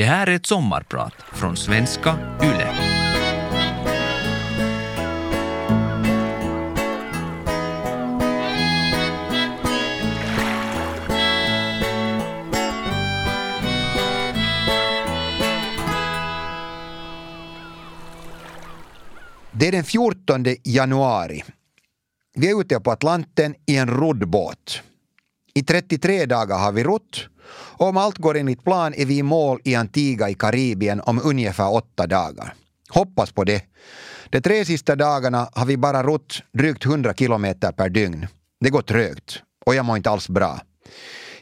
Det här är ett sommarprat från svenska YLE. Det är den 14 januari. Vi är ute på Atlanten i en roddbåt. I 33 dagar har vi rott och om allt går enligt plan är vi i mål i Antigua i Karibien om ungefär åtta dagar. Hoppas på det. De tre sista dagarna har vi bara rott drygt 100 kilometer per dygn. Det går trögt och jag mår inte alls bra.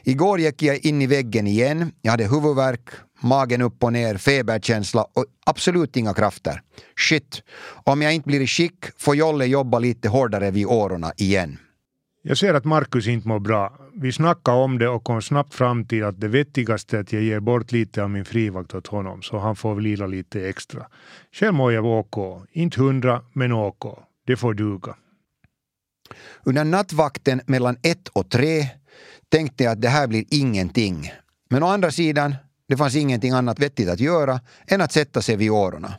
Igår gick jag in i väggen igen. Jag hade huvudvärk, magen upp och ner, feberkänsla och absolut inga krafter. Shit, om jag inte blir i skick får Jolle jobba lite hårdare vid årorna igen. Jag ser att Markus inte mår bra. Vi snackade om det och kom snabbt fram till att det vettigaste är att jag ger bort lite av min frivakt åt honom så han får vila lite extra. Själv mår jag OK. Inte hundra, men OK. Det får duga. Under nattvakten mellan ett och tre tänkte jag att det här blir ingenting. Men å andra sidan, det fanns ingenting annat vettigt att göra än att sätta sig vid årorna.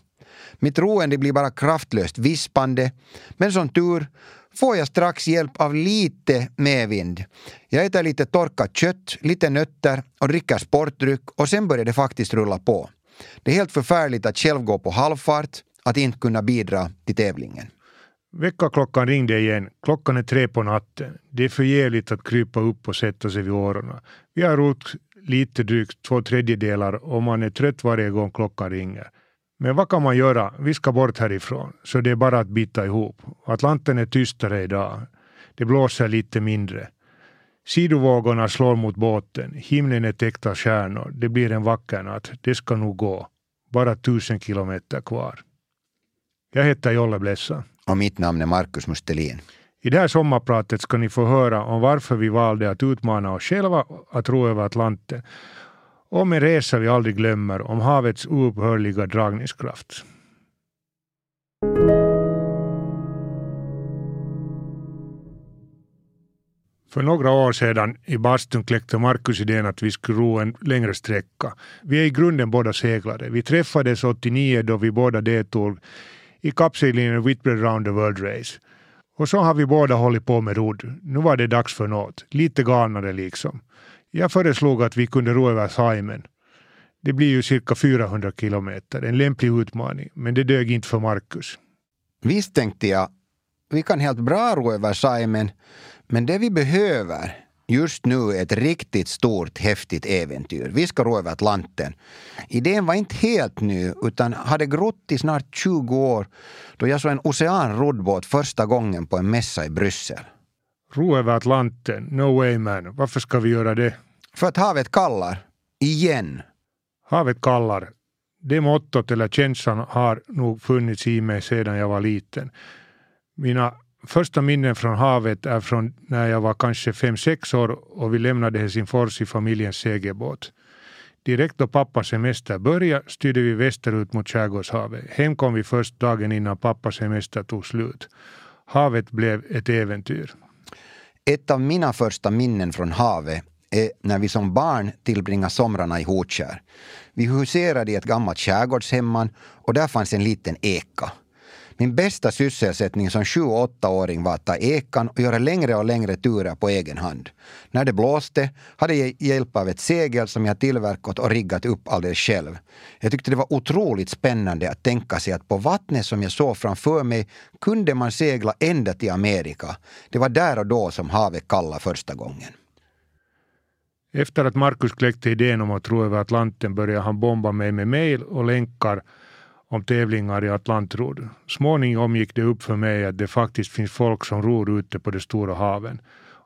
Mitt roende blir bara kraftlöst vispande, men som tur får jag strax hjälp av lite medvind. Jag äter lite torkat kött, lite nötter och dricker sportdryck och sen börjar det faktiskt rulla på. Det är helt förfärligt att själv gå på halvfart, att inte kunna bidra till tävlingen. Väckarklockan ringde igen. Klockan är tre på natten. Det är för jävligt att krypa upp och sätta sig vid årorna. Vi har rott lite drygt två tredjedelar och man är trött varje gång klockan ringer. Men vad kan man göra? Vi ska bort härifrån, så det är bara att bita ihop. Atlanten är tystare idag. Det blåser lite mindre. Sidovågorna slår mot båten. Himlen är täckt av stjärnor. Det blir en vacker natt. Det ska nog gå. Bara tusen kilometer kvar. Jag heter Jolle Blessa. Och mitt namn är Markus Mustelin. I det här sommarpratet ska ni få höra om varför vi valde att utmana oss själva att ro över Atlanten om en resa vi aldrig glömmer, om havets oupphörliga dragningskraft. För några år sedan i bastun kläckte Markus idén att vi skulle ro en längre sträcka. Vi är i grunden båda seglare. Vi träffades 89 då vi båda deltog i kappseglingen Whitbread Round the World Race. Och så har vi båda hållit på med rodd. Nu var det dags för något. Lite galnare liksom. Jag föreslog att vi kunde ro över Saimen. Det blir ju cirka 400 kilometer, en lämplig utmaning, men det dög inte för Marcus. Visst tänkte jag, vi kan helt bra ro över Saimen, men det vi behöver just nu är ett riktigt stort, häftigt äventyr. Vi ska ro över Atlanten. Idén var inte helt ny, utan hade grott i snart 20 år då jag såg en oceanroddbåt första gången på en mässa i Bryssel. Ro över Atlanten? No way man. Varför ska vi göra det? För att havet kallar. Igen. Havet kallar. Det mottot eller känslan har nog funnits i mig sedan jag var liten. Mina första minnen från havet är från när jag var kanske fem sex år och vi lämnade Helsingfors i familjens segelbåt. Direkt då pappas semester började styrde vi västerut mot Skärgårdshavet. Hem kom vi först dagen innan pappas semester tog slut. Havet blev ett äventyr. Ett av mina första minnen från havet är när vi som barn tillbringade somrarna i Hotskär. Vi huserade i ett gammalt skärgårdshemman och där fanns en liten eka. Min bästa sysselsättning som sju och åttaåring var att ta ekan och göra längre och längre turer på egen hand. När det blåste hade jag hjälp av ett segel som jag tillverkat och riggat upp alldeles själv. Jag tyckte det var otroligt spännande att tänka sig att på vattnet som jag såg framför mig kunde man segla ända till Amerika. Det var där och då som havet kallade första gången. Efter att Markus kläckte idén om att ro över Atlanten började han bomba mig med mejl och länkar om tävlingar i Atlantrod. Småningom gick det upp för mig att det faktiskt finns folk som ror ute på de stora haven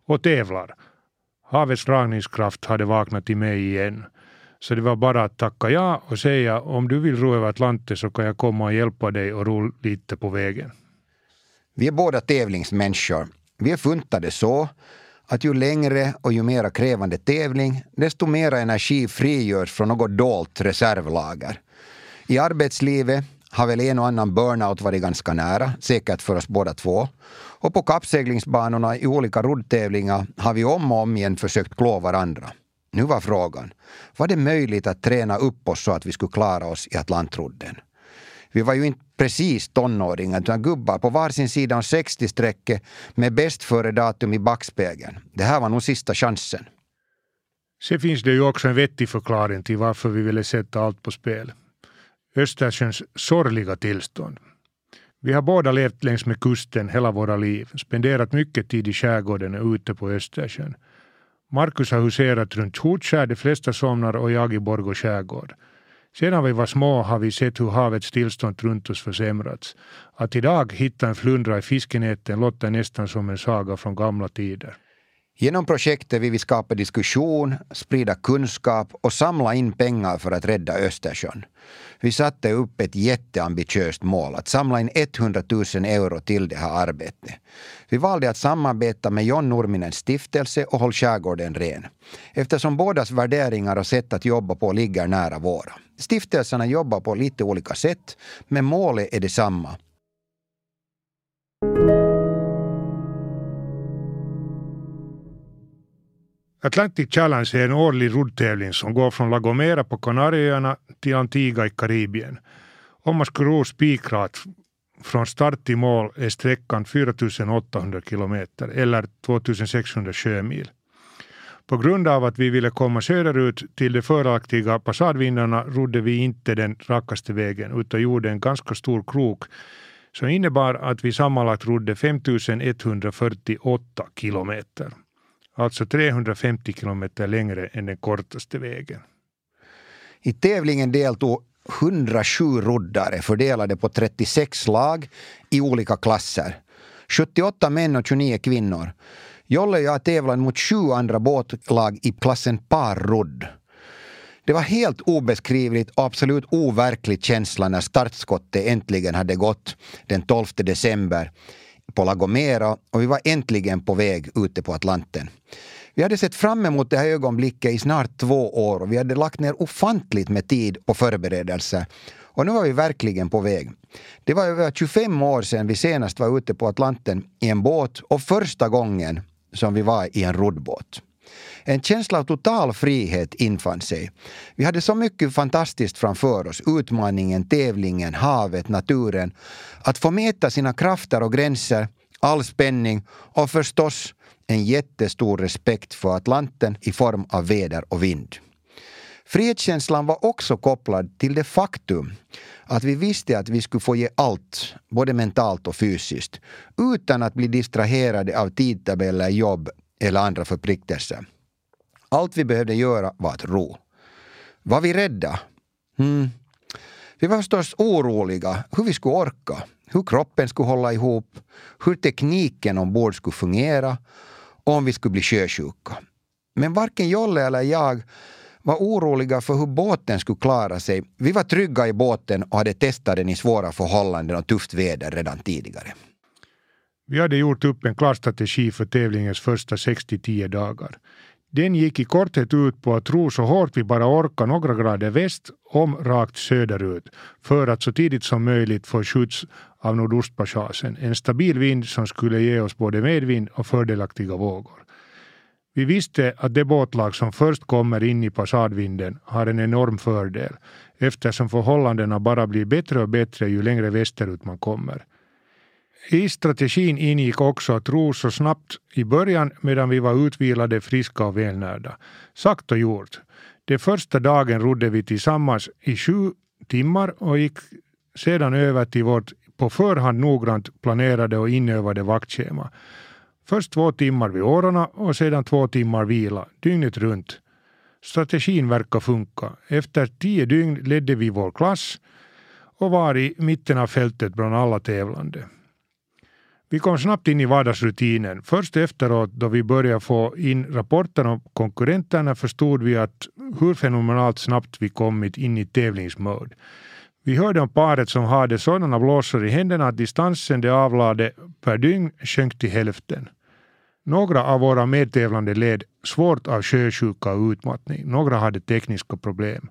och tävlar. Havets dragningskraft hade vaknat i mig igen. Så det var bara att tacka ja och säga om du vill ro över Atlanten så kan jag komma och hjälpa dig och ro lite på vägen. Vi är båda tävlingsmänniskor. Vi är funtade så att ju längre och ju mera krävande tävling, desto mera energi frigörs från något dolt reservlager. I arbetslivet har väl en och annan burnout varit ganska nära, säkert för oss båda två. Och på kappseglingsbanorna i olika roddtävlingar har vi om och om igen försökt klå varandra. Nu var frågan, var det möjligt att träna upp oss så att vi skulle klara oss i Atlantrodden? Vi var ju inte precis tonåringar utan gubbar på varsin sida om 60-strecket med bäst före-datum i backspegeln. Det här var nog sista chansen. Sen finns det ju också en vettig förklaring till varför vi ville sätta allt på spel. Östersjöns sorgliga tillstånd. Vi har båda levt längs med kusten hela våra liv, spenderat mycket tid i skärgården och ute på Östersjön. Markus har huserat runt Hotskär de flesta somnar och jag i Borgå skärgård. Sedan vi var små har vi sett hur havets tillstånd runt oss försämrats. Att idag hitta en flundra i fiskenäten låter nästan som en saga från gamla tider. Genom projektet vill vi skapa diskussion, sprida kunskap och samla in pengar för att rädda Östersjön. Vi satte upp ett jätteambitiöst mål, att samla in 100 000 euro till det här arbetet. Vi valde att samarbeta med John Nurminens stiftelse och Håll skärgården ren, eftersom bådas värderingar och sätt att jobba på ligger nära våra. Stiftelserna jobbar på lite olika sätt, men målet är detsamma. Atlantic Challenge är en årlig roddtävling som går från La Gomera på Kanarieöarna till Antigua i Karibien. Om man skulle ro spikrat från start till mål är sträckan 4800 kilometer eller 2600 sjömil. På grund av att vi ville komma söderut till de fördelaktiga passadvindarna rodde vi inte den rakaste vägen utan gjorde en ganska stor krok som innebar att vi sammanlagt rodde 5148 kilometer. Alltså 350 kilometer längre än den kortaste vägen. I tävlingen deltog 107 roddare fördelade på 36 lag i olika klasser. 78 män och 29 kvinnor. Jolle och jag tävlade mot sju andra båtlag i klassen parrodd. Det var helt obeskrivligt och absolut overklig känsla när startskottet äntligen hade gått den 12 december på La Gomera och vi var äntligen på väg ute på Atlanten. Vi hade sett fram emot det här ögonblicket i snart två år och vi hade lagt ner ofantligt med tid och förberedelser. Och nu var vi verkligen på väg. Det var över 25 år sedan vi senast var ute på Atlanten i en båt och första gången som vi var i en roddbåt. En känsla av total frihet infann sig. Vi hade så mycket fantastiskt framför oss. Utmaningen, tävlingen, havet, naturen. Att få mäta sina krafter och gränser, all spänning och förstås en jättestor respekt för Atlanten i form av väder och vind. Frihetskänslan var också kopplad till det faktum att vi visste att vi skulle få ge allt, både mentalt och fysiskt, utan att bli distraherade av tidtabeller, jobb eller andra förpliktelser. Allt vi behövde göra var att ro. Var vi rädda? Mm. Vi var förstås oroliga hur vi skulle orka, hur kroppen skulle hålla ihop, hur tekniken ombord skulle fungera och om vi skulle bli sjösjuka. Men varken Jolle eller jag var oroliga för hur båten skulle klara sig. Vi var trygga i båten och hade testat den i svåra förhållanden och tufft väder redan tidigare. Vi hade gjort upp en klar strategi för tävlingens första 6-10 dagar. Den gick i korthet ut på att ro så hårt vi bara orkar några grader väst om rakt söderut för att så tidigt som möjligt få skjuts av nordostpassagen, en stabil vind som skulle ge oss både medvind och fördelaktiga vågor. Vi visste att det båtlag som först kommer in i passadvinden har en enorm fördel eftersom förhållandena bara blir bättre och bättre ju längre västerut man kommer. I strategin ingick också att ro så snabbt i början medan vi var utvilade, friska och välnärda. Sagt och gjort. Den första dagen rodde vi tillsammans i sju timmar och gick sedan över till vårt på förhand noggrant planerade och inövade vaktschema. Först två timmar vid årorna och sedan två timmar vila, dygnet runt. Strategin verkar funka. Efter tio dygn ledde vi vår klass och var i mitten av fältet bland alla tävlande. Vi kom snabbt in i vardagsrutinen. Först efteråt då vi började få in rapporter om konkurrenterna förstod vi att hur fenomenalt snabbt vi kommit in i tävlingsmode. Vi hörde om paret som hade sådana blåsor i händerna att distansen de avlade per dygn sjönk till hälften. Några av våra medtävlande led svårt av sjösjuka och utmattning. Några hade tekniska problem.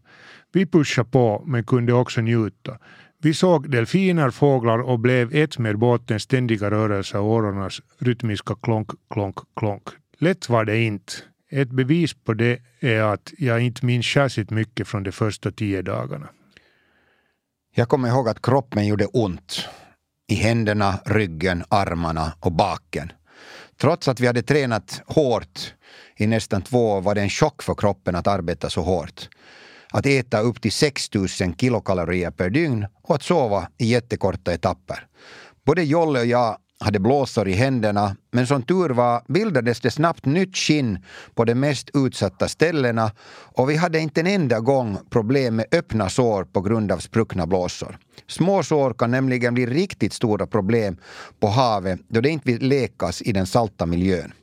Vi pushade på men kunde också njuta. Vi såg delfiner, fåglar och blev ett med båtens ständiga rörelse och årornas rytmiska klonk, klonk, klonk. Lätt var det inte. Ett bevis på det är att jag inte minns särskilt mycket från de första tio dagarna. Jag kommer ihåg att kroppen gjorde ont. I händerna, ryggen, armarna och baken. Trots att vi hade tränat hårt i nästan två år var det en chock för kroppen att arbeta så hårt. Att äta upp till 6000 kilokalorier per dygn och att sova i jättekorta etapper. Både Jolle och jag hade blåsor i händerna, men som tur var bildades det snabbt nytt skinn på de mest utsatta ställena och vi hade inte en enda gång problem med öppna sår på grund av spruckna blåsor. Små sår kan nämligen bli riktigt stora problem på havet då det inte vill läkas i den salta miljön.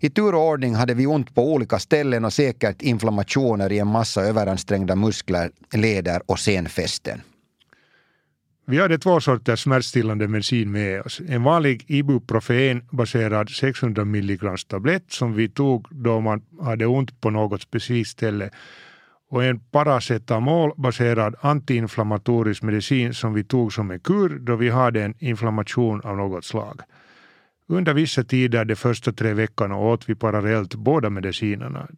I tur och ordning hade vi ont på olika ställen och säkert inflammationer i en massa överansträngda muskler, leder och senfästen. Vi hade två sorters smärtstillande medicin med oss. En vanlig ibuprofen-baserad 600 mg tablett som vi tog då man hade ont på något specifikt ställe och en paracetamolbaserad antiinflammatorisk medicin som vi tog som en kur då vi hade en inflammation av något slag. Under vissa tider de första tre veckorna åt vi parallellt båda medicinerna.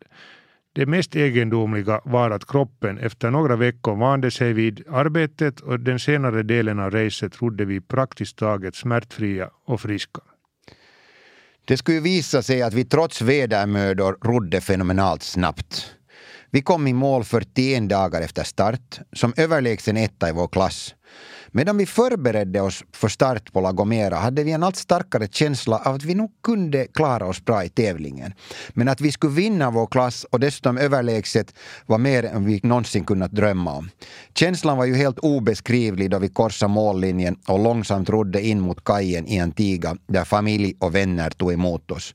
Det mest egendomliga var att kroppen efter några veckor vande sig vid arbetet och den senare delen av racet trodde vi praktiskt taget smärtfria och friska. Det skulle visa sig att vi trots vädermödor rodde fenomenalt snabbt. Vi kom i mål 41 dagar efter start, som överlägsen etta i vår klass. Medan vi förberedde oss för start på La Gomera hade vi en allt starkare känsla av att vi nog kunde klara oss bra i tävlingen. Men att vi skulle vinna vår klass och dessutom överlägset var mer än vi någonsin kunnat drömma om. Känslan var ju helt obeskrivlig då vi korsade mållinjen och långsamt rodde in mot kajen i Antigua där familj och vänner tog emot oss.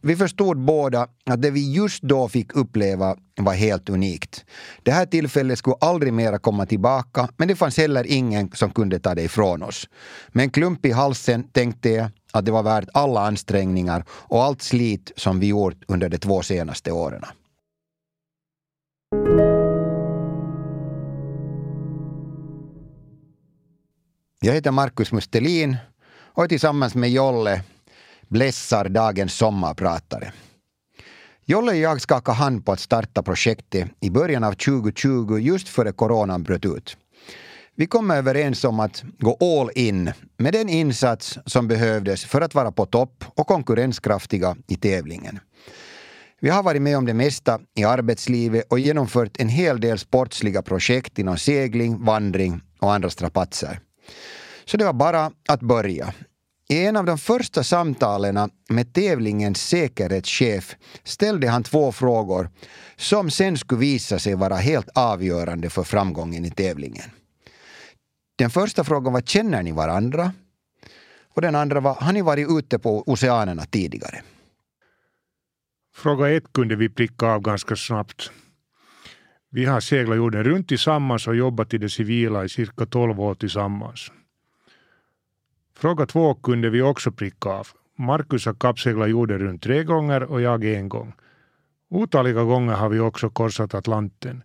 Vi förstod båda att det vi just då fick uppleva var helt unikt. Det här tillfället skulle aldrig mera komma tillbaka, men det fanns heller ingen som kunde ta det ifrån oss. Med en klump i halsen tänkte jag att det var värt alla ansträngningar och allt slit som vi gjort under de två senaste åren. Jag heter Markus Mustelin och tillsammans med Jolle blässar dagens sommarpratare. Jolle och jag skakade hand på att starta projektet i början av 2020 just före coronan bröt ut. Vi kom överens om att gå all in med den insats som behövdes för att vara på topp och konkurrenskraftiga i tävlingen. Vi har varit med om det mesta i arbetslivet och genomfört en hel del sportsliga projekt inom segling, vandring och andra strapatser. Så det var bara att börja. I en av de första samtalen med tävlingens säkerhetschef ställde han två frågor som sen skulle visa sig vara helt avgörande för framgången i tävlingen. Den första frågan var känner ni varandra? Och den andra var har ni varit ute på oceanerna tidigare? Fråga ett kunde vi pricka av ganska snabbt. Vi har seglat jorden runt tillsammans och jobbat i det civila i cirka 12 år tillsammans. Fråga två kunde vi också pricka av. Marcus har kappseglat jorden runt tre gånger och jag en gång. Otaliga gånger har vi också korsat Atlanten.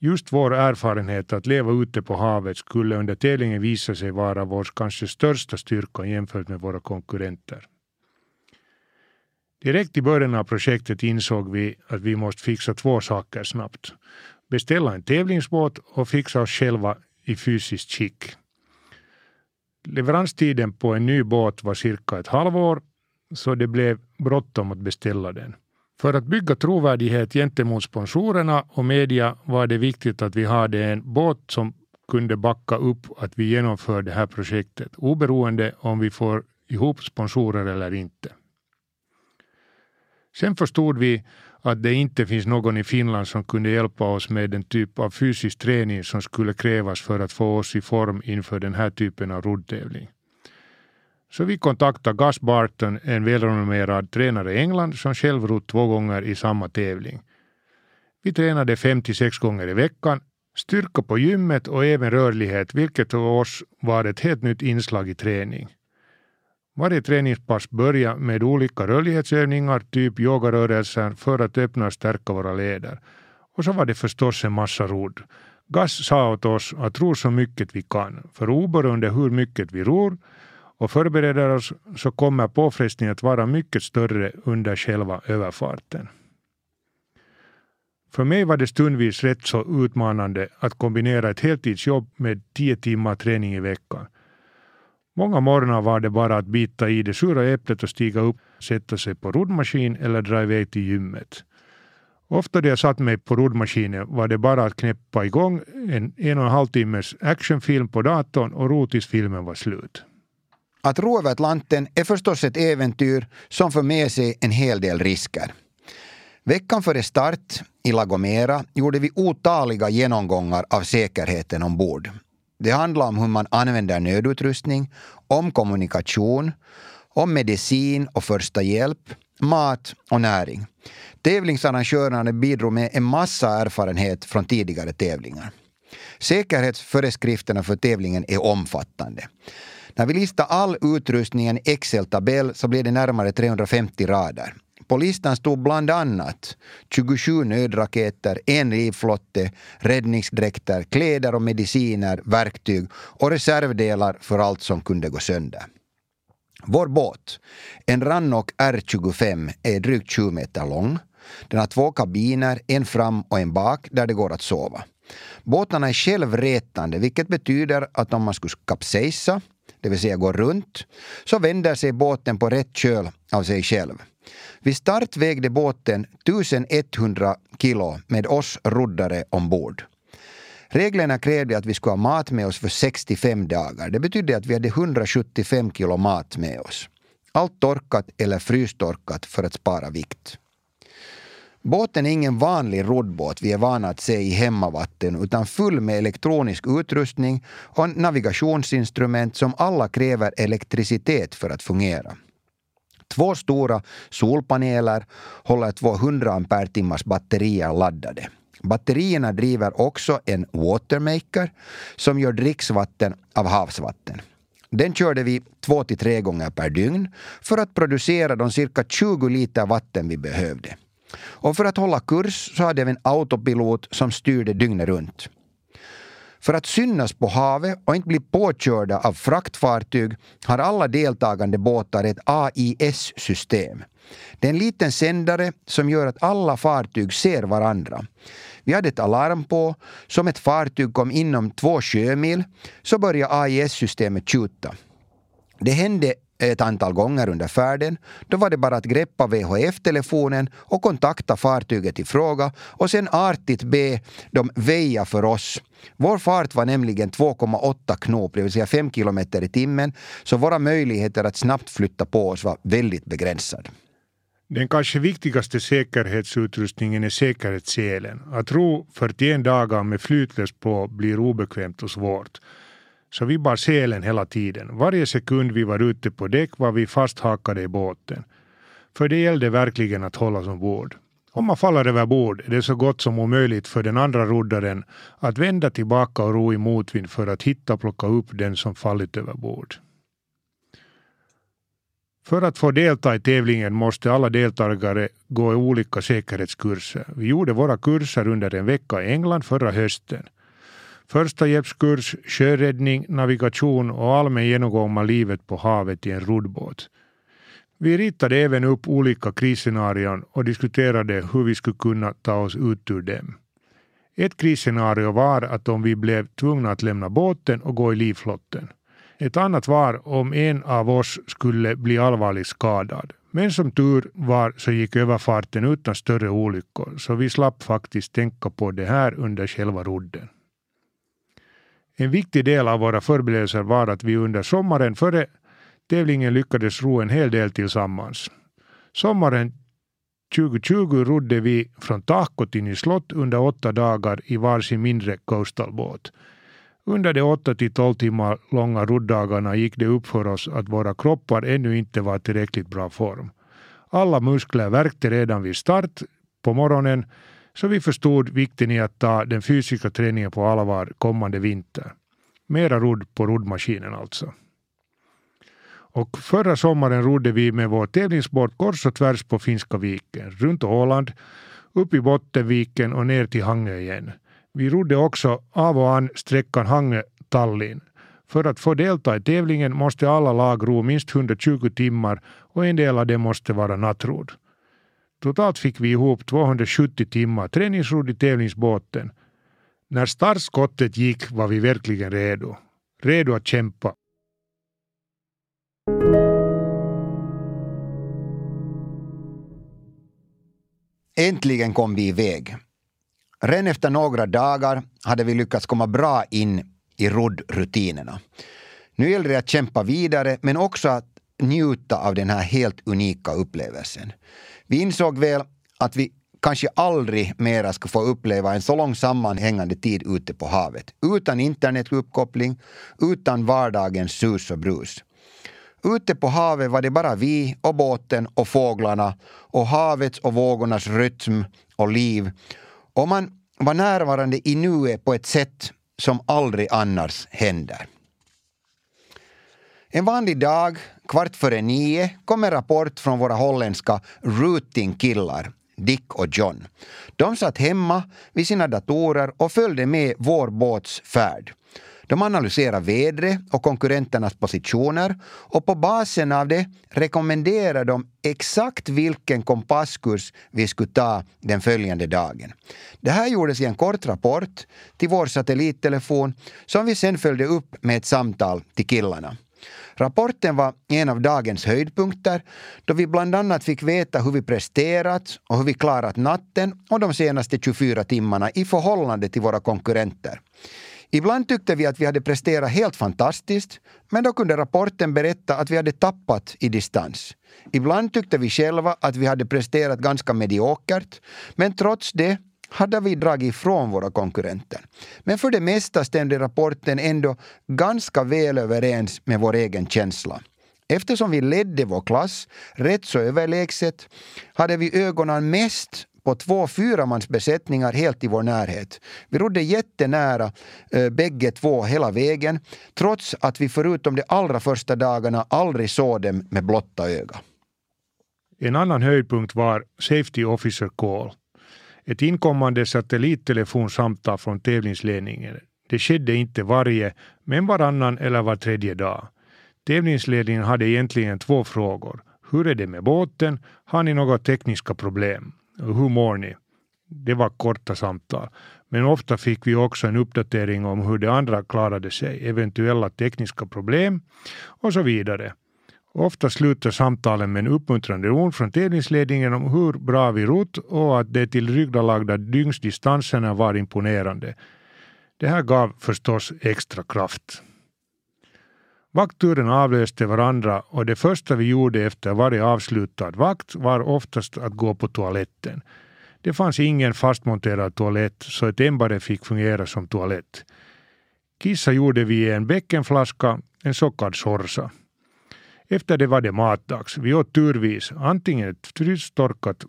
Just vår erfarenhet att leva ute på havet skulle under tävlingen visa sig vara vår kanske största styrka jämfört med våra konkurrenter. Direkt i början av projektet insåg vi att vi måste fixa två saker snabbt. Beställa en tävlingsbåt och fixa oss själva i fysiskt skick. Leveranstiden på en ny båt var cirka ett halvår så det blev bråttom att beställa den. För att bygga trovärdighet gentemot sponsorerna och media var det viktigt att vi hade en båt som kunde backa upp att vi genomför det här projektet oberoende om vi får ihop sponsorer eller inte. Sen förstod vi att det inte finns någon i Finland som kunde hjälpa oss med den typ av fysisk träning som skulle krävas för att få oss i form inför den här typen av roddtävling. Så vi kontaktade Gus Barton, en välrenommerad tränare i England som själv rott två gånger i samma tävling. Vi tränade fem till sex gånger i veckan, styrka på gymmet och även rörlighet, vilket för oss var ett helt nytt inslag i träning. Varje träningspass börjar med olika rörlighetsövningar, typ yogarörelser, för att öppna och stärka våra leder. Och så var det förstås en massa rodd. Gas sa åt oss att ro så mycket vi kan, för oberoende hur mycket vi ror och förbereder oss så kommer påfrestningen att vara mycket större under själva överfarten. För mig var det stundvis rätt så utmanande att kombinera ett heltidsjobb med tio timmar träning i veckan. Många morgnar var det bara att bita i det sura äpplet och stiga upp, sätta sig på roddmaskin eller dra iväg till gymmet. Ofta när jag satt mig på roddmaskinen var det bara att knäppa igång en en och en halv timmes actionfilm på datorn och ro tills filmen var slut. Att ro över Atlanten är förstås ett äventyr som för med sig en hel del risker. Veckan före start i La Gomera gjorde vi otaliga genomgångar av säkerheten ombord. Det handlar om hur man använder nödutrustning, om kommunikation, om medicin och första hjälp, mat och näring. Tävlingsarrangörerna bidrog med en massa erfarenhet från tidigare tävlingar. Säkerhetsföreskrifterna för tävlingen är omfattande. När vi listar all utrustning i en Excel-tabell så blir det närmare 350 rader. På listan stod bland annat 27 nödraketer, en livflotte, räddningsdräkter, kläder och mediciner, verktyg och reservdelar för allt som kunde gå sönder. Vår båt, en Rannok R25, är drygt 20 meter lång. Den har två kabiner, en fram och en bak, där det går att sova. Båtarna är självrätande, vilket betyder att om man skulle kapsejsa, det vill säga gå runt, så vänder sig båten på rätt köl av sig själv. Vid start vägde båten 1100 kilo med oss roddare ombord. Reglerna krävde att vi skulle ha mat med oss för 65 dagar. Det betydde att vi hade 175 kilo mat med oss. Allt torkat eller frystorkat för att spara vikt. Båten är ingen vanlig roddbåt vi är vana att se i hemmavatten utan full med elektronisk utrustning och navigationsinstrument som alla kräver elektricitet för att fungera. Två stora solpaneler håller 200 ampere-timmars batterier laddade. Batterierna driver också en watermaker som gör dricksvatten av havsvatten. Den körde vi två till tre gånger per dygn för att producera de cirka 20 liter vatten vi behövde. Och för att hålla kurs så hade vi en autopilot som styrde dygnet runt. För att synas på havet och inte bli påkörda av fraktfartyg har alla deltagande båtar ett AIS-system. Det är en liten sändare som gör att alla fartyg ser varandra. Vi hade ett alarm på, som ett fartyg kom inom två sjömil så började AIS-systemet tjuta. Det hände ett antal gånger under färden. Då var det bara att greppa VHF-telefonen och kontakta fartyget i fråga och sen artigt be dem väja för oss. Vår fart var nämligen 2,8 knop, det vill säga 5 kilometer i timmen, så våra möjligheter att snabbt flytta på oss var väldigt begränsade. Den kanske viktigaste säkerhetsutrustningen är säkerhetsselen. Att ro 41 dagar med flytlös på blir obekvämt och svårt. Så vi bar selen hela tiden. Varje sekund vi var ute på däck var vi fasthakade i båten. För det gällde verkligen att hålla som ombord. Om man faller över bord är det så gott som omöjligt för den andra roddaren att vända tillbaka och ro i motvind för att hitta och plocka upp den som fallit över bord. För att få delta i tävlingen måste alla deltagare gå i olika säkerhetskurser. Vi gjorde våra kurser under en vecka i England förra hösten. Första hjälpskurs, sjöräddning, navigation och allmän genomgång av livet på havet i en roddbåt. Vi ritade även upp olika krisscenarion och diskuterade hur vi skulle kunna ta oss ut ur dem. Ett krisscenario var att om vi blev tvungna att lämna båten och gå i livflotten. Ett annat var om en av oss skulle bli allvarligt skadad. Men som tur var så gick överfarten utan större olyckor så vi slapp faktiskt tänka på det här under själva rodden. En viktig del av våra förberedelser var att vi under sommaren före tävlingen lyckades ro en hel del tillsammans. Sommaren 2020 rodde vi från Tahko till slott under åtta dagar i varsin mindre coastalbåt. Under de åtta till tolv timmar långa rodddagarna gick det upp för oss att våra kroppar ännu inte var i tillräckligt bra form. Alla muskler värkte redan vid start på morgonen så vi förstod vikten i att ta den fysiska träningen på allvar kommande vinter. Mera rodd på roddmaskinen alltså. Och förra sommaren rodde vi med vår tävlingsbåt kors och tvärs på Finska viken, runt Åland, upp i Bottenviken och ner till Hangö igen. Vi rodde också av och an sträckan Hangö-Tallinn. För att få delta i tävlingen måste alla lag ro minst 120 timmar och en del av det måste vara nattrod. Totalt fick vi ihop 270 timmar träningsrodd i tävlingsbåten. När startskottet gick var vi verkligen redo. Redo att kämpa. Äntligen kom vi iväg. Redan efter några dagar hade vi lyckats komma bra in i roddrutinerna. Nu gäller det att kämpa vidare men också att njuta av den här helt unika upplevelsen. Vi insåg väl att vi kanske aldrig mera ska få uppleva en så lång sammanhängande tid ute på havet. Utan internetuppkoppling, utan vardagens sus och brus. Ute på havet var det bara vi och båten och fåglarna och havets och vågornas rytm och liv. Och man var närvarande i nuet på ett sätt som aldrig annars händer. En vanlig dag, kvart före nio, kom en rapport från våra holländska routing-killar, Dick och John. De satt hemma vid sina datorer och följde med vår båts färd. De analyserade vädret och konkurrenternas positioner och på basen av det rekommenderade de exakt vilken kompasskurs vi skulle ta den följande dagen. Det här gjordes i en kort rapport till vår satellittelefon som vi sen följde upp med ett samtal till killarna. Rapporten var en av dagens höjdpunkter då vi bland annat fick veta hur vi presterat och hur vi klarat natten och de senaste 24 timmarna i förhållande till våra konkurrenter. Ibland tyckte vi att vi hade presterat helt fantastiskt, men då kunde rapporten berätta att vi hade tappat i distans. Ibland tyckte vi själva att vi hade presterat ganska mediokert, men trots det hade vi dragit ifrån våra konkurrenter. Men för det mesta stämde rapporten ändå ganska väl överens med vår egen känsla. Eftersom vi ledde vår klass rätt så överlägset hade vi ögonen mest på två fyramansbesättningar helt i vår närhet. Vi rodde jättenära eh, bägge två hela vägen trots att vi förutom de allra första dagarna aldrig såg dem med blotta öga. En annan höjdpunkt var Safety Officer Call. Ett inkommande satellittelefonsamtal från tävlingsledningen. Det skedde inte varje, men varannan eller var tredje dag. Tävlingsledningen hade egentligen två frågor. Hur är det med båten? Har ni några tekniska problem? Hur mår ni? Det var korta samtal. Men ofta fick vi också en uppdatering om hur de andra klarade sig, eventuella tekniska problem och så vidare. Ofta slutar samtalen med en uppmuntrande ord från tävlingsledningen om hur bra vi rott och att de tillryggalagda dygnsdistanserna var imponerande. Det här gav förstås extra kraft. Vaktturerna avlöste varandra och det första vi gjorde efter varje avslutad vakt var oftast att gå på toaletten. Det fanns ingen fastmonterad toalett så ett ämbare fick fungera som toalett. Kissa gjorde vi i en bäckenflaska, en så kallad sorsa. Efter det var det matdags. Vi åt turvis antingen ett frystorkat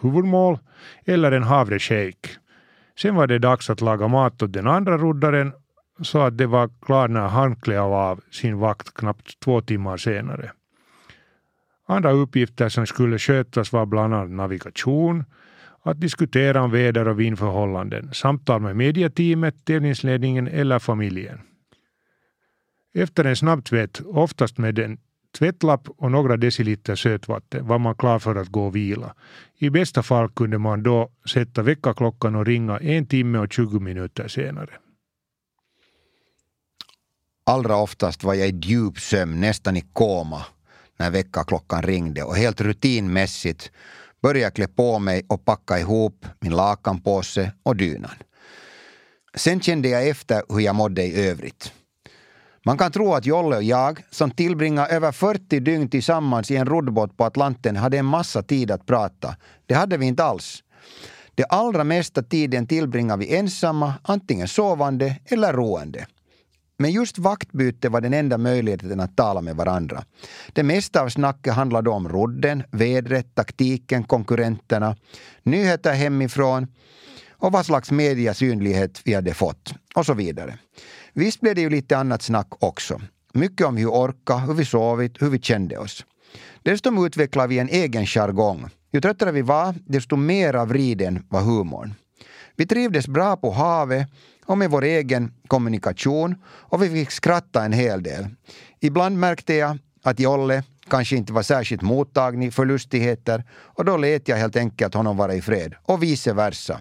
huvudmål eller en havreshake. Sen var det dags att laga mat åt den andra roddaren så att det var klart när han klev av sin vakt knappt två timmar senare. Andra uppgifter som skulle skötas var bland annat navigation, att diskutera om väder och vindförhållanden, samtal med mediateamet, tävlingsledningen eller familjen. Efter en snabb tvätt, oftast med en tvättlapp och några deciliter sötvatten var man klar för att gå och vila. I bästa fall kunde man då sätta väckarklockan och ringa en timme och 20 minuter senare. Allra oftast var jag i djup sömn, nästan i koma, när väckarklockan ringde och helt rutinmässigt började jag klä på mig och packa ihop min lakanpåse och dynan. Sen kände jag efter hur jag mådde i övrigt. Man kan tro att Jolle och jag, som tillbringar över 40 dygn tillsammans i en roddbåt på Atlanten, hade en massa tid att prata. Det hade vi inte alls. Det allra mesta tiden tillbringar vi ensamma, antingen sovande eller roende. Men just vaktbyte var den enda möjligheten att tala med varandra. Det mesta av snacket handlade om rodden, vädret, taktiken, konkurrenterna, nyheter hemifrån och vad slags mediasynlighet vi hade fått och så vidare. Visst blev det ju lite annat snack också. Mycket om hur vi orkade, hur vi sovit, hur vi kände oss. Dessutom utvecklade vi en egen jargong. Ju tröttare vi var, desto mer av var humorn. Vi trivdes bra på havet och med vår egen kommunikation och vi fick skratta en hel del. Ibland märkte jag att Jolle, kanske inte var särskilt mottaglig för lustigheter och då lät jag helt enkelt honom vara i fred, och vice versa.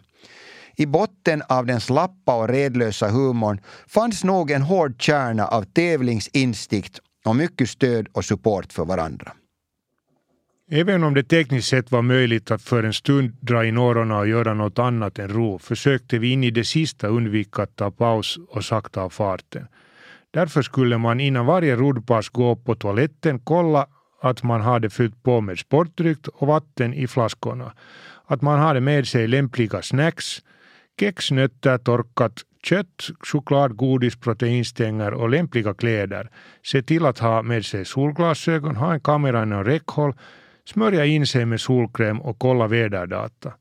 I botten av den slappa och redlösa humorn fanns nog en hård kärna av tävlingsinstinkt och mycket stöd och support för varandra. Även om det tekniskt sett var möjligt att för en stund dra in öronen och göra något annat än ro försökte vi in i det sista undvika att ta paus och sakta av farten. Därför skulle man innan varje roddpass gå på toaletten kolla att man hade fyllt på med sportdryck och vatten i flaskorna, att man hade med sig lämpliga snacks, kex, nötter, torkat kött, choklad, godis, proteinstänger och lämpliga kläder. Se till att ha med sig solglasögon, ha en kamera inom räckhåll, smörja in sig med solkräm och kolla väderdata.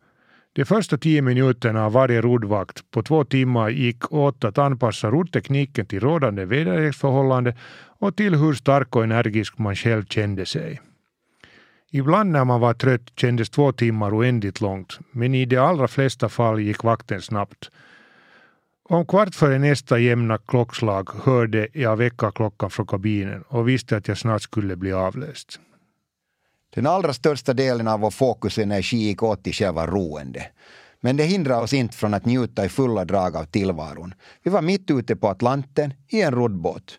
De första tio minuterna av varje roddvakt på två timmar gick åt att anpassa roddtekniken till rådande väderleksförhållande och till hur stark och energisk man själv kände sig. Ibland när man var trött kändes två timmar oändligt långt, men i de allra flesta fall gick vakten snabbt. Om kvart före nästa jämna klockslag hörde jag väckarklockan från kabinen och visste att jag snart skulle bli avlöst. Den allra största delen av vår fokusenergi gick åt till själva roende. Men det hindrar oss inte från att njuta i fulla drag av tillvaron. Vi var mitt ute på Atlanten i en roddbåt.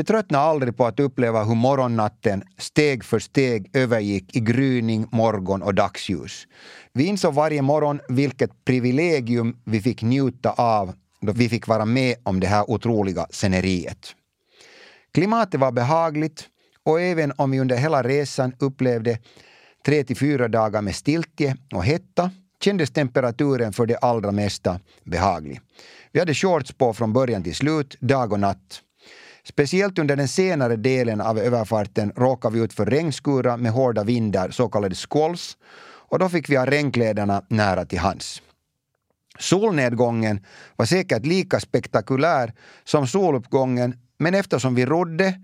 Vi tröttnade aldrig på att uppleva hur morgonnatten steg för steg övergick i gryning, morgon och dagsljus. Vi insåg varje morgon vilket privilegium vi fick njuta av då vi fick vara med om det här otroliga sceneriet. Klimatet var behagligt och även om vi under hela resan upplevde tre till fyra dagar med stiltje och hetta kändes temperaturen för det allra mesta behaglig. Vi hade shorts på från början till slut, dag och natt. Speciellt under den senare delen av överfarten råkade vi ut för regnskurar med hårda vindar, så kallade squalls, och då fick vi ha regnkläderna nära till hands. Solnedgången var säkert lika spektakulär som soluppgången, men eftersom vi rodde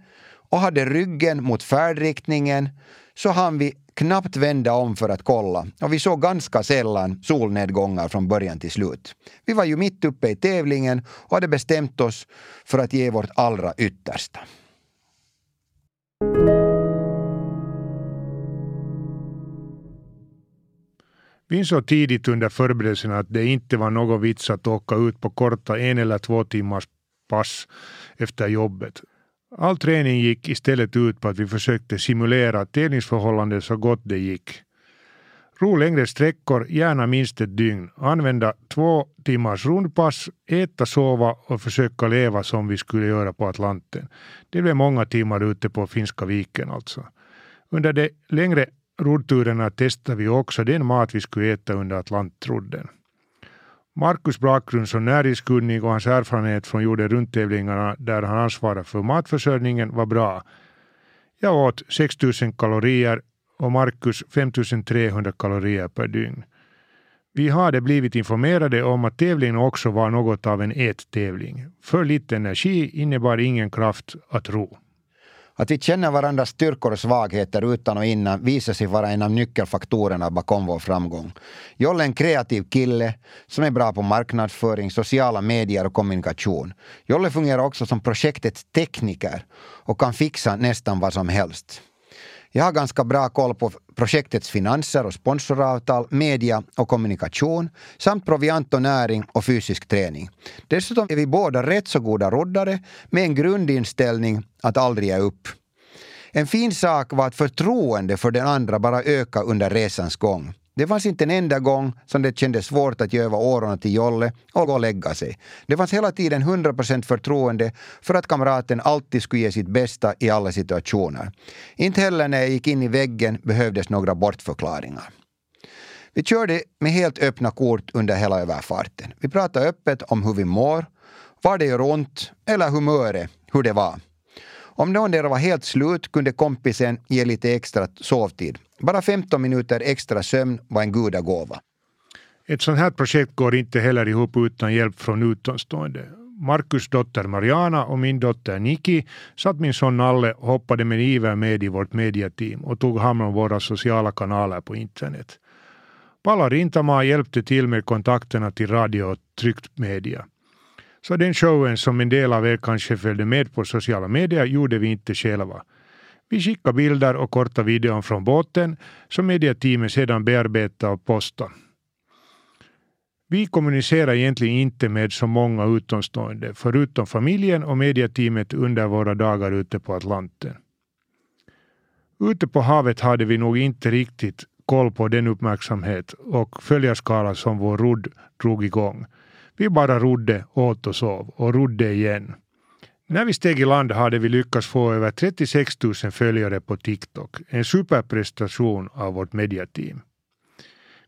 och hade ryggen mot färdriktningen så hann vi knappt vända om för att kolla och vi såg ganska sällan solnedgångar från början till slut. Vi var ju mitt uppe i tävlingen och hade bestämt oss för att ge vårt allra yttersta. Vi insåg tidigt under förberedelserna att det inte var någon vits att åka ut på korta en eller två timmars pass efter jobbet. All träning gick istället ut på att vi försökte simulera tävlingsförhållanden så gott det gick. Ro längre sträckor, gärna minst ett dygn. Använda två timmars rundpass, äta, sova och försöka leva som vi skulle göra på Atlanten. Det blev många timmar ute på Finska viken alltså. Under de längre roddturerna testade vi också den mat vi skulle äta under Atlantrodden. Markus bakgrund som näringskunnig och hans erfarenhet från jorden runt-tävlingarna där han ansvarade för matförsörjningen var bra. Jag åt 6000 kalorier och Markus 5300 kalorier per dygn. Vi hade blivit informerade om att tävlingen också var något av en ättävling. För lite energi innebar ingen kraft att ro. Att vi känner varandras styrkor och svagheter utan och innan visar sig vara en av nyckelfaktorerna bakom vår framgång. Jolle är en kreativ kille som är bra på marknadsföring, sociala medier och kommunikation. Jolle fungerar också som projektets tekniker och kan fixa nästan vad som helst. Jag har ganska bra koll på projektets finanser och sponsoravtal, media och kommunikation samt proviant och näring och fysisk träning. Dessutom är vi båda rätt så goda roddare med en grundinställning att aldrig ge upp. En fin sak var att förtroende för den andra bara ökade under resans gång. Det fanns inte en enda gång som det kändes svårt att ge över till Jolle och gå och lägga sig. Det fanns hela tiden 100% förtroende för att kamraten alltid skulle ge sitt bästa i alla situationer. Inte heller när jag gick in i väggen behövdes några bortförklaringar. Vi körde med helt öppna kort under hela överfarten. Vi pratade öppet om hur vi mår, var det gör ont eller humöret, hur det var. Om någon där var helt slut kunde kompisen ge lite extra sovtid. Bara 15 minuter extra sömn var en gudagåva. Ett sånt här projekt går inte heller ihop utan hjälp från utomstående. Markus dotter Mariana och min dotter Niki satt min son Nalle och hoppade med iver med i vårt mediateam och tog hand om våra sociala kanaler på internet. Palla Rintamaa hjälpte till med kontakterna till radio och tryckt media. Så den showen som en del av er kanske följde med på sociala medier gjorde vi inte själva. Vi skickade bilder och korta videon från båten som mediateamet sedan bearbetade och postade. Vi kommunicerar egentligen inte med så många utomstående, förutom familjen och mediateamet under våra dagar ute på Atlanten. Ute på havet hade vi nog inte riktigt koll på den uppmärksamhet och följarskala som vår rodd drog igång. Vi bara rodde, åt och sov och rodde igen. När vi steg i land hade vi lyckats få över 36 000 följare på TikTok. En superprestation av vårt mediateam.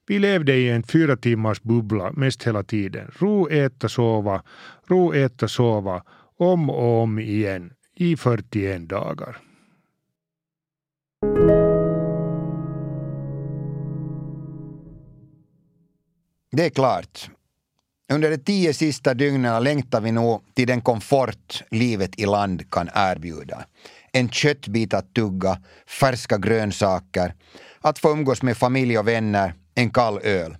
Vi levde i en fyra timmars bubbla mest hela tiden. Ro, äta, sova, ro, äta, sova, om och om igen i 41 dagar. Det är klart. Under de tio sista dygnen längtar vi nog till den komfort livet i land kan erbjuda. En köttbit att tugga, färska grönsaker, att få umgås med familj och vänner, en kall öl.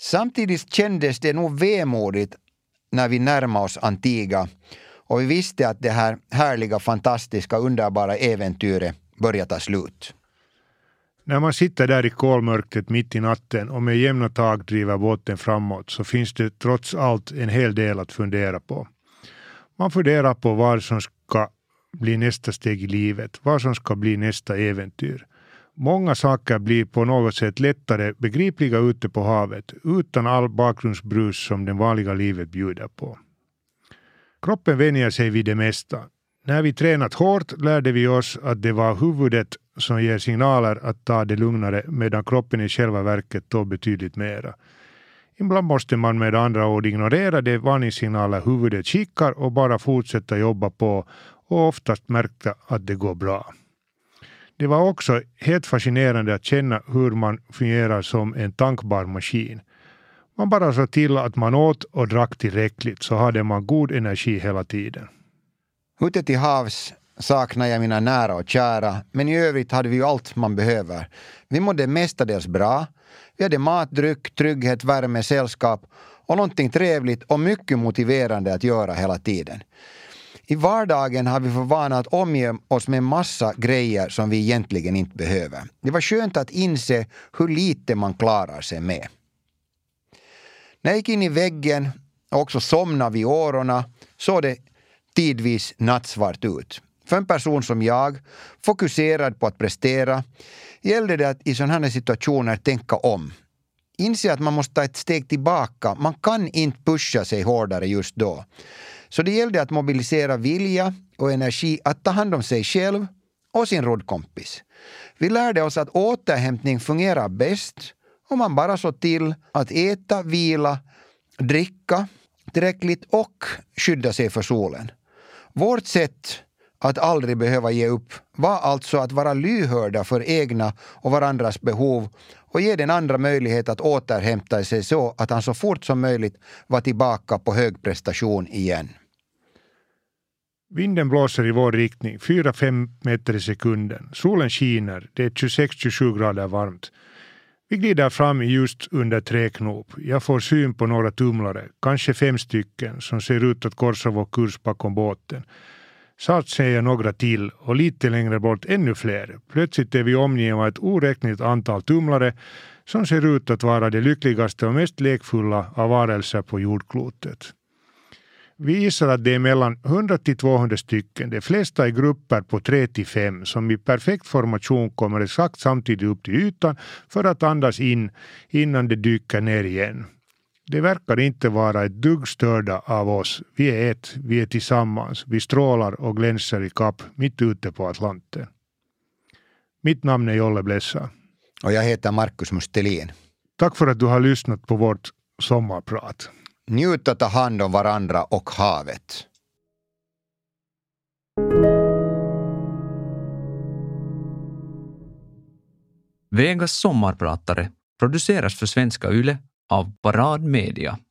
Samtidigt kändes det nog vemodigt när vi närmade oss Antigua och vi visste att det här härliga, fantastiska, underbara äventyret började ta slut. När man sitter där i kolmörkret mitt i natten och med jämna tag driver båten framåt så finns det trots allt en hel del att fundera på. Man funderar på vad som ska bli nästa steg i livet, vad som ska bli nästa äventyr. Många saker blir på något sätt lättare begripliga ute på havet utan all bakgrundsbrus som det vanliga livet bjuder på. Kroppen vänjer sig vid det mesta. När vi tränat hårt lärde vi oss att det var huvudet som ger signaler att ta det lugnare medan kroppen i själva verket tål betydligt mera. Ibland måste man med andra ord ignorera de varningssignaler huvudet skickar och bara fortsätta jobba på och oftast märka att det går bra. Det var också helt fascinerande att känna hur man fungerar som en tankbar maskin. Man bara såg till att man åt och drack tillräckligt så hade man god energi hela tiden. Ute till havs saknar jag mina nära och kära, men i övrigt hade vi ju allt man behöver. Vi mådde mestadels bra. Vi hade mat, dryck, trygghet, värme, sällskap och någonting trevligt och mycket motiverande att göra hela tiden. I vardagen har vi för vana att omge oss med massa grejer som vi egentligen inte behöver. Det var skönt att inse hur lite man klarar sig med. När jag gick in i väggen och också somnade vid årorna såg det tidvis nattsvart ut. För en person som jag, fokuserad på att prestera, gällde det att i sådana här situationer tänka om. Inse att man måste ta ett steg tillbaka. Man kan inte pusha sig hårdare just då. Så det gällde att mobilisera vilja och energi att ta hand om sig själv och sin roddkompis. Vi lärde oss att återhämtning fungerar bäst om man bara såg till att äta, vila, dricka tillräckligt och skydda sig för solen. Vårt sätt att aldrig behöva ge upp var alltså att vara lyhörda för egna och varandras behov och ge den andra möjlighet att återhämta sig så att han så fort som möjligt var tillbaka på hög prestation igen. Vinden blåser i vår riktning, 4-5 meter i sekunden. Solen skiner, det är 26-27 grader varmt. Vi glider fram just under träknop. Jag får syn på några tumlare, kanske fem stycken, som ser ut att korsa vår kurs bakom båten. Snart ser jag några till och lite längre bort ännu fler. Plötsligt är vi omgivna av ett oräkneligt antal tumlare som ser ut att vara de lyckligaste och mest lekfulla av varelser på jordklotet. Vi gissar att det är mellan 100 till 200 stycken, de flesta i grupper på 3 till 5 som i perfekt formation kommer exakt samtidigt upp till ytan för att andas in innan de dyker ner igen. De verkar inte vara ett dugg störda av oss. Vi är ett, vi är tillsammans, vi strålar och glänser i kapp mitt ute på Atlanten. Mitt namn är Jolle Blessa. Och jag heter Markus Mustelin. Tack för att du har lyssnat på vårt sommarprat. Njut och ta hand om varandra och havet. Vegas sommarpratare produceras för svenska YLE av Parad Media.